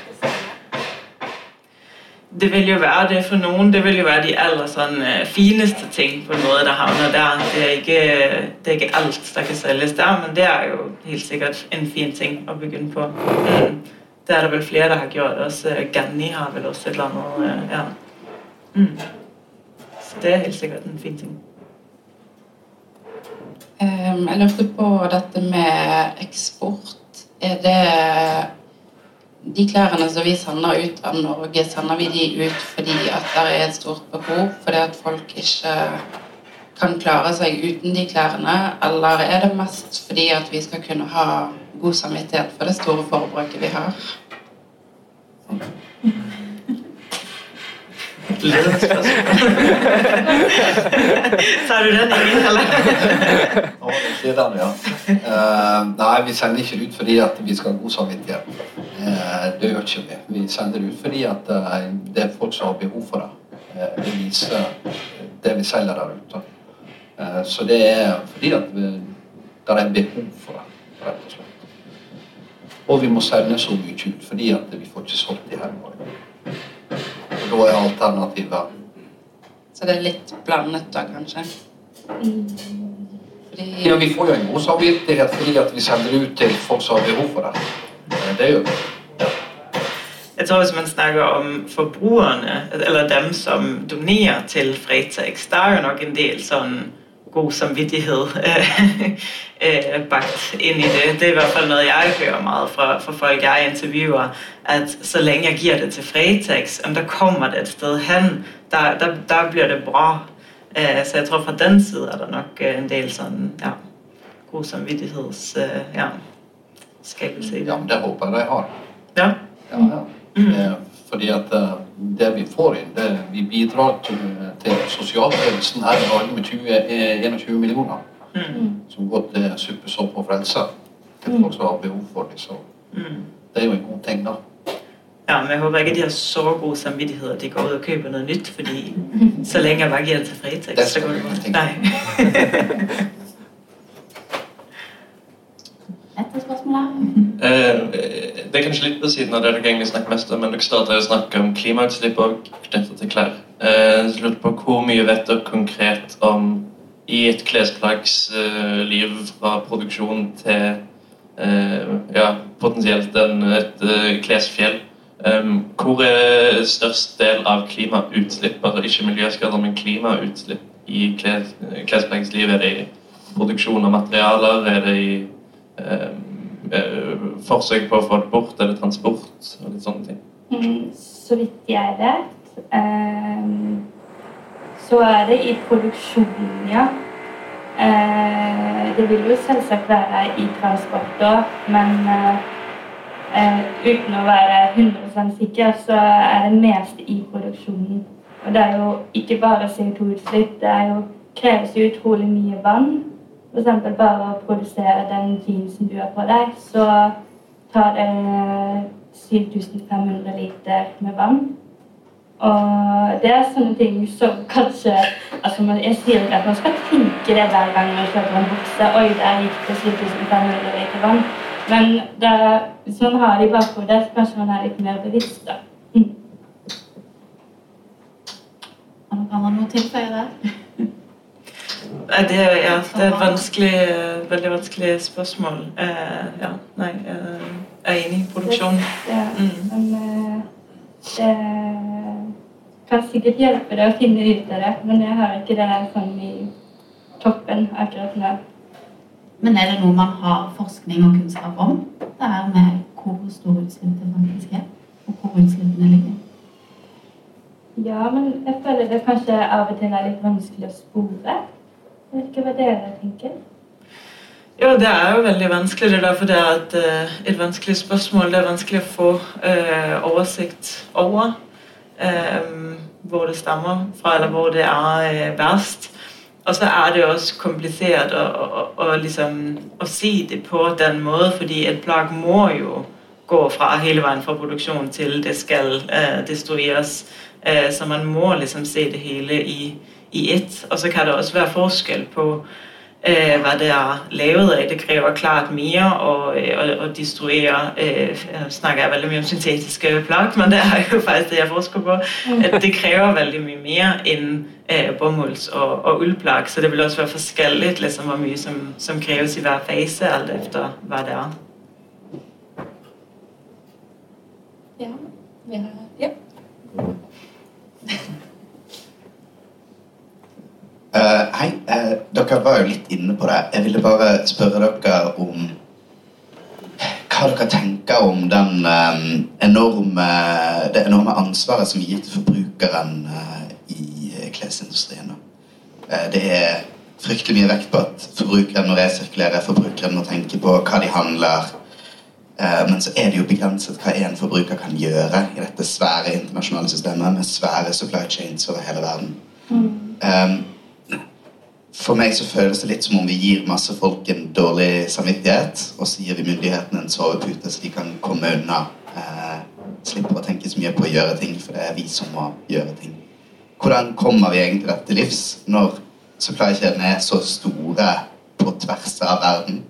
Det vil jo være det for noen. Det vil jo være de aller sånn, øh, fineste ting på en måte der havner der. Det er, ikke, det er ikke alt der kan selges der, men det er jo helt sikkert en fin ting å begynne på. Mm. Det er det vel flere der har gjort. Også Ganni har vel også et eller annet. øh, Ja. Mm. Så det er helt sikkert en fin ting. Um, Jeg lurte på dette med eksport. Er det De klærne som vi sender ut av Norge, sender vi de ut fordi at det er et stort behov, fordi at folk ikke kan klare seg uten de klærne, eller er det mest fordi at vi skal kunne ha god samvittighet for det store forbruket vi har? *laughs* Tar du den, ingen, Eller? Det er den, ja. Uh, nei, vi sender ikke ut fordi at vi skal ha god samvittighet. Uh, det gjør ikke vi. Vi sender ut fordi at uh, det er folk som har behov for det. Vi viser det vi selger der ute. Eh, så det er fordi at vi, det er behov for det, rett og slett. Og vi må sende så mye ut fordi at vi får ikke solgt de her. Da er alternativet Så det er litt blandet da, kanskje? Fordi Ja, vi får jo en god samvittighet fordi at vi sender ut til folk som har behov for det. Eh, Det gjør vi. Jeg tror Hvis man snakker om forbrukerne, eller dem som donerer til Fretex, det er jo nok en del sånn god samvittighet øh, bakt inn i det. Det er i hvert fall noe jeg hører meget fra, fra folk jeg intervjuer. At så lenge jeg giver det til Fretex, om da kommer det et sted hen, der, der, der blir det bra. Eh, så jeg tror fra den siden er det nok eh, en del sånn ja, god samvittigheds, øh, ja, skabelse i Ja, det. men det håper jeg de har. Ja. Ja, ja. Mm. Fordi at det vi får inn, det vi bidrar til, til sosialtjenesten her i Norge med 20, eh, 21 millioner. Mm. Som går til suppesopp og frelse til folk som har behov for det. Så Mm. det er jo en god ting, da. Ja, men jeg håper ikke de har så god samvittighet at de går ut og kjøper noe nytt, fordi *laughs* så lenge jeg bare gir det til Fretex, så går det godt. Nei. Dette spørsmålet. Eh, det er kanskje litt på siden av det dere egentlig snakker mest om, men dere starter å snakke om klimautslipp og knyttet til klær. Jeg så lurte på Hvor mye vet dere konkret om i et klesplaggs eh, liv fra produksjon til eh, ja, potensielt en, et eh, klesfjell? Um, hvor er størst del av klimautslipp, altså ikke miljøskader, men klimautslipp i kles, klesplaggets liv? Er det i produksjon av materialer? Er det i um, eh, forsøk på å få det bort? eller transport? og litt sånne ting? Mm, Så vidt jeg vet, um, så er det i produksjonen, ja. Uh, det vil jo selvsagt være i transport òg, men uh, uh, uten å være 100 sikker, så er det mest i produksjonen. Og det er jo ikke bare CO2-utslipp, det jo, kreves jo utrolig mye vann. F.eks. bare å produsere den jeansen du har på deg, så tar det 7500 liter med vann. Og det er sånne ting som kanskje altså Jeg sier ikke at man skal tenke det hver gang man kjøper en bukse. Oi, der gikk det 7500 liter vann. Men det, hvis man har det i bakhodet, så kanskje man er litt mer bevisst. da. Mm. Kan man tilføye der? Nei, det, er- ja, det er et vanskelig, veldig vanskelig spørsmål. Eh, ja, nei, eh, jeg er enig i produksjonen. Ja, Mm. men eh, det kan sikkert hjelpe deg å finne ut av det, men jeg har ikke det sånn i toppen akkurat nå. Men er det noe man har forskning og kunnskap om? Det her med hvor store utslipp det faktisk er, og hvor utslippene ligger? Ja, men jeg føler det kanskje av og til er litt vanskelig å spore. Jeg vet ikke hva tenker. Jo, det er jo veldig vanskelig. Det er derfor det er et, eh, et vanskelig spørsmål. Det er vanskelig å få eh, oversikt over eh, hvor det stammer fra, eller hvor det er eh, verst. Og så er det jo også komplisert å, å, å, liksom, å si det på den måten, fordi et plagg må jo gå fra hele veien fra produksjon til det skal eh, destrueres. Eh, så man må liksom se det hele i, i ett. Og så kan det også være forskjell på eh, hva det er lavet av. Det krever klart mye å, å, å destruere eh, Nå snakker jeg veldig mye om syntetiske plagg, men det er jo faktisk det jeg forsker på. At det krever veldig mye mer enn eh, bomulls- og, og ullplagg. Så det vil også være forskjellig liksom, hvor mye som, som kreves i hver fase, alt etter hva det er. Ja. Vi har, ja. *laughs* Eh, hei, uh, dere var jo litt inne på det. Jeg ville bare spørre dere om hva dere tenker om den eh, enorme, det enorme ansvaret som er gitt til forbrukeren uh, i klesindustrien. det er fryktelig mye vekt på at forbrukeren må resirkulere, forbrukeren må tenke på hva de handler. Men så er det jo begrenset hva en forbruker kan gjøre i dette svære internasjonale systemet med svære supply chains over hele verden. Um, for meg så føles det litt som om vi gir masse folk en dårlig samvittighet, og så gir vi myndighetene en sovepute så de kan komme unna. Eh, slippe å tenke så mye på å gjøre ting, for det er vi som må gjøre ting. Hvordan kommer vi egentlig dette til livs når supply-kjedene er så store på tvers av verden?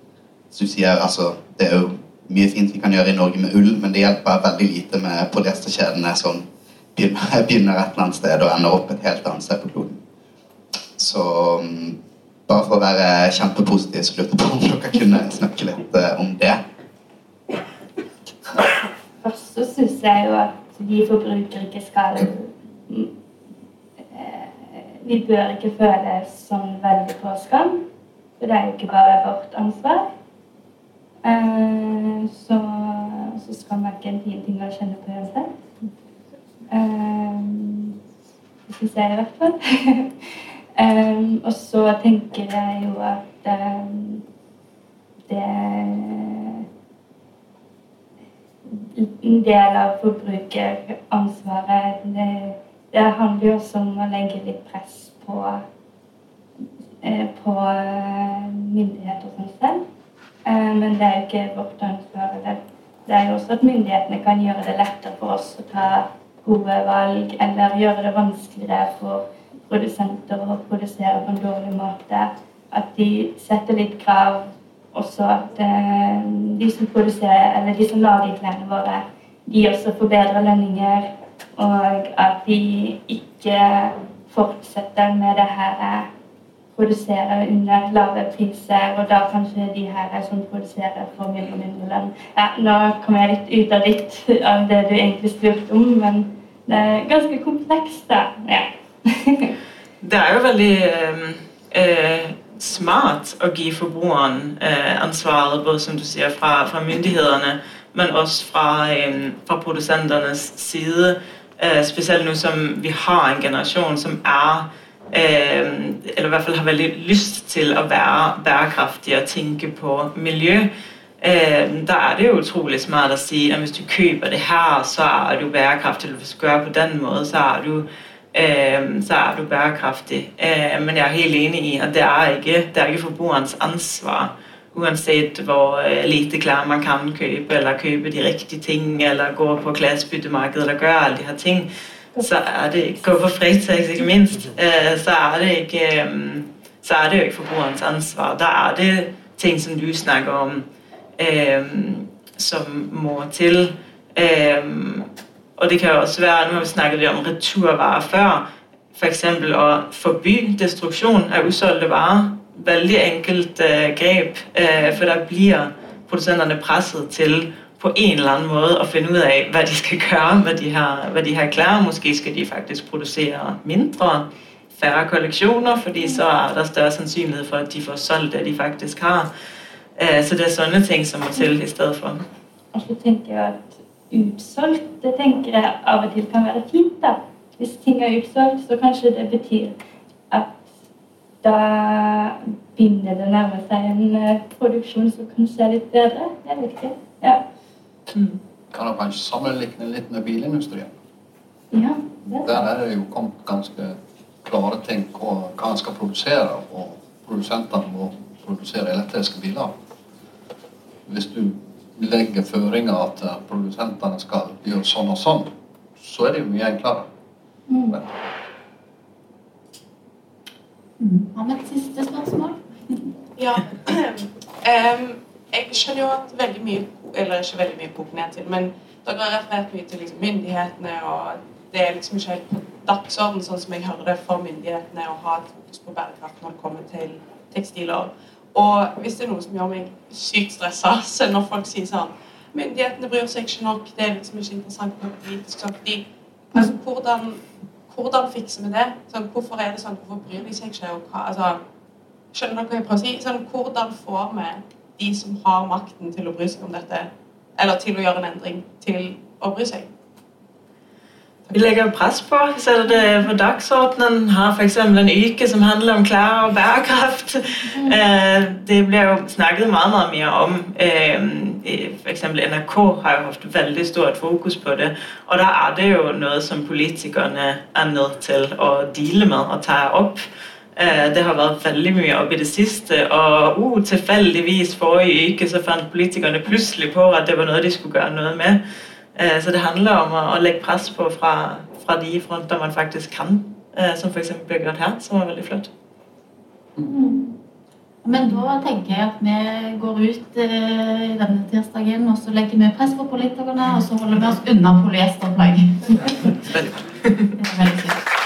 Så du sier, altså, Det er jo mye fint vi kan gjøre i Norge med ull, men det hjelper veldig lite med polyesterkjedene som *laughs* begynner et eller annet sted og ender opp et helt annet sted på kloden. Så mm, bare for å være kjempepositiv, så lurte jeg på om dere kunne snakke litt eh, om det. Først så syns jeg jo at vi forbrukere ikke skal mm, eh, Vi bør ikke føle som veldig på skam. For det er jo ikke bare vårt ansvar. Eh, Så, så skam er ikke en fin ting å kjenne på uansett. Det syns jeg i hvert fall. *laughs* Eh, Og så tenker jeg jo at um, det en del av forbrukeransvaret det, det handler jo også om å legge litt press på, eh, på eh, myndigheter som selv. Eh, Men det er jo ikke vårt ansvar. Det er jo også at myndighetene kan gjøre det lettere for oss å ta gode valg, eller gjøre det vanskeligere for produsenter og produserer på en dårlig måte. At de setter litt krav også at eh, de som produserer, eller de som lager klærne våre, de også får bedre lønninger, og at de ikke fortsetter med det her eh, produsere under lave priser, og da kanskje de her som produserer for mindre og mindre lønn. Ja, nå kom jeg litt ut av ditt av det du egentlig spurte om, men det er ganske komplekst, da. Ja. Det er jo veldig eh, eh, smart å gi forbrukeren eh, ansvaret, både som du sier, fra, fra myndighetene, men også fra, eh, fra produsentenes side. Eh, spesielt nå som vi har en generasjon som er eh, Eller i hvert fall har veldig lyst til å være bærekraftig og tenke på miljø. Da er det jo utrolig smart å si at hvis du kjøper det her, så er du bærekraftig. Eller hvis du gjør det på den måten, så er du så er du bærekraftig. Eh, men jeg er helt enig i at det er ikke, det er ikke forbrukerens ansvar. Uansett hvor eh, lite klær man kan kjøpe, eller kjøpe de riktige ting, eller gå på klesbyttemarkedet eller gjøre alle de her ting, så er det ikke gå på Fretex, ikke minst, eh, så er det ikke så er det jo ikke forbrukerens ansvar. Da er det ting som du snakker om, som må til. Eh, og det kan også være, nå har vi snakket om returvarer før, f.eks. å forby destruksjon av usolgte varer. Veldig enkelt eh, grep, eh, for da blir produsentene presset til på en eller annen måte å finne ut av hva de skal gjøre med de her, de her klær. Måske skal de faktisk produsere mindre, færre kolleksjoner, fordi så er det større sannsynlighet for at de får solgt det de faktisk har. Eh, så det er sånne ting som må til i stedet for. Og så tenker jeg at utsolgt, det tenker jeg av og til kan være fint. da. Hvis ting er utsolgt, så kanskje det betyr at da begynner det å nærme seg en eh, produksjon som kanskje er litt bedre. Jeg vet ikke. Ja. Kan man kanskje sammenligne litt med bilindustrien? ja det er Der er det jo kommet ganske klare ting på hva en skal produsere, og produsentene må produsere elektriske biler. Hvis du legger føringer at eh, produsentene skal gjøre sånn og sånn, så er det jo mye enklere. Mm. Har vi et siste spørsmål? *laughs* Ja. *clears throat* Um, jeg skjønner jo at veldig mye Eller ikke veldig mye koker ned til, men dere har referert mye til liksom, myndighetene, og det er liksom ikke helt på dagsorden, sånn som jeg hører det, for myndighetene å ha et fokus på bærekraft når det kommer til tekstiler. Og hvis det er noe som gjør meg sykt stressa, *laughs* så når folk sier sånn Myndighetene bryr seg ikke nok, det er liksom ikke interessant nok politisk. Sånn, fordi, altså, hvordan, hvordan fikser vi det? Sånn, hvorfor er det sånn? Hvorfor bryr de seg ikke? Og hva, altså, Skjønner dere hva jeg prøver å si? Sånn, hvordan får vi de som har makten til å bry seg om dette, eller til å gjøre en endring, til å bry seg? Vi legger press på, setter det på dagsordenen, har f.eks. en uke som handler om klær og bærekraft. Eh, det blir jo snakket meget, meget mye om. Eh, F.eks. NRK har jo hatt veldig stort fokus på det. Og da er det jo noe som politikerne er nødt til å deale med og ta opp. Eh, Det har vært veldig mye opp i det siste, og uh, tilfeldigvis forrige uke så fant politikerne plutselig på at det var noe de skulle gjøre noe med. Eh, Så det handler om å, legge press på fra, fra de fronter man faktisk kan, eh, som f.eks. gjort her, som var veldig flott. Men da tenker jeg at vi går ut eh, denne tirsdagen og så legger vi press på politikerne, og så holder vi oss unna polyesterplagg. *laughs* Er veldig